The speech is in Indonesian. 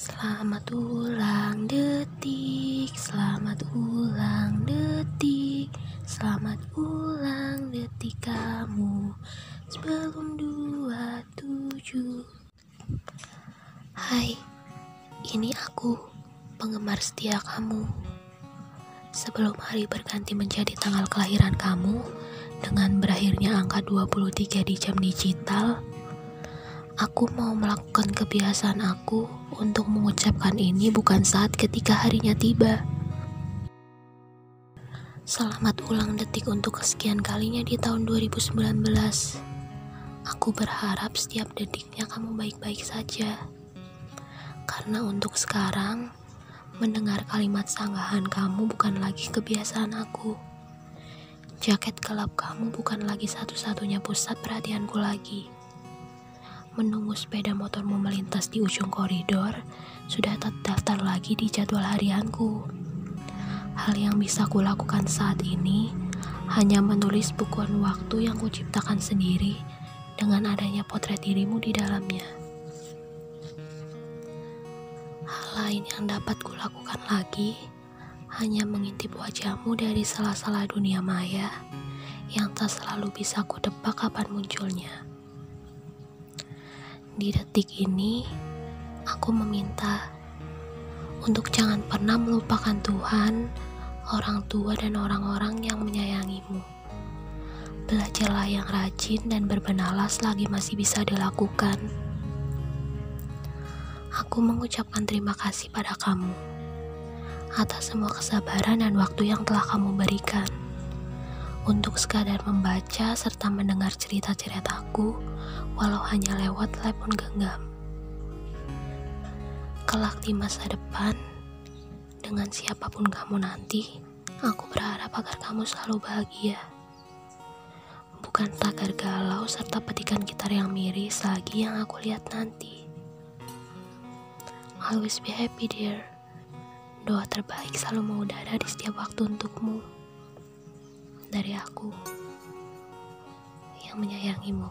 Selamat ulang detik, selamat ulang detik, selamat ulang detik kamu sebelum dua tujuh. Hai, ini aku, penggemar setia kamu. Sebelum hari berganti menjadi tanggal kelahiran kamu, dengan berakhirnya angka 23 di jam digital, Aku mau melakukan kebiasaan aku untuk mengucapkan ini bukan saat ketika harinya tiba. Selamat ulang detik untuk kesekian kalinya di tahun 2019. Aku berharap setiap detiknya kamu baik-baik saja. Karena untuk sekarang, mendengar kalimat sanggahan kamu bukan lagi kebiasaan aku. Jaket gelap kamu bukan lagi satu-satunya pusat perhatianku lagi menunggu sepeda motormu melintas di ujung koridor sudah terdaftar lagi di jadwal harianku. Hal yang bisa kulakukan saat ini hanya menulis bukuan waktu yang kuciptakan sendiri dengan adanya potret dirimu di dalamnya. Hal lain yang dapat kulakukan lagi hanya mengintip wajahmu dari salah-salah dunia maya yang tak selalu bisa kudebak kapan munculnya. Di detik ini, aku meminta untuk jangan pernah melupakan Tuhan, orang tua, dan orang-orang yang menyayangimu. Belajarlah yang rajin dan berbenahlah selagi masih bisa dilakukan. Aku mengucapkan terima kasih pada kamu atas semua kesabaran dan waktu yang telah kamu berikan untuk sekadar membaca serta mendengar cerita-ceritaku walau hanya lewat telepon genggam. Kelak di masa depan, dengan siapa pun kamu nanti, aku berharap agar kamu selalu bahagia. Bukan tagar galau serta petikan gitar yang miris lagi yang aku lihat nanti. Always be happy dear. Doa terbaik selalu mengudara di setiap waktu untukmu dari aku yang menyayangimu.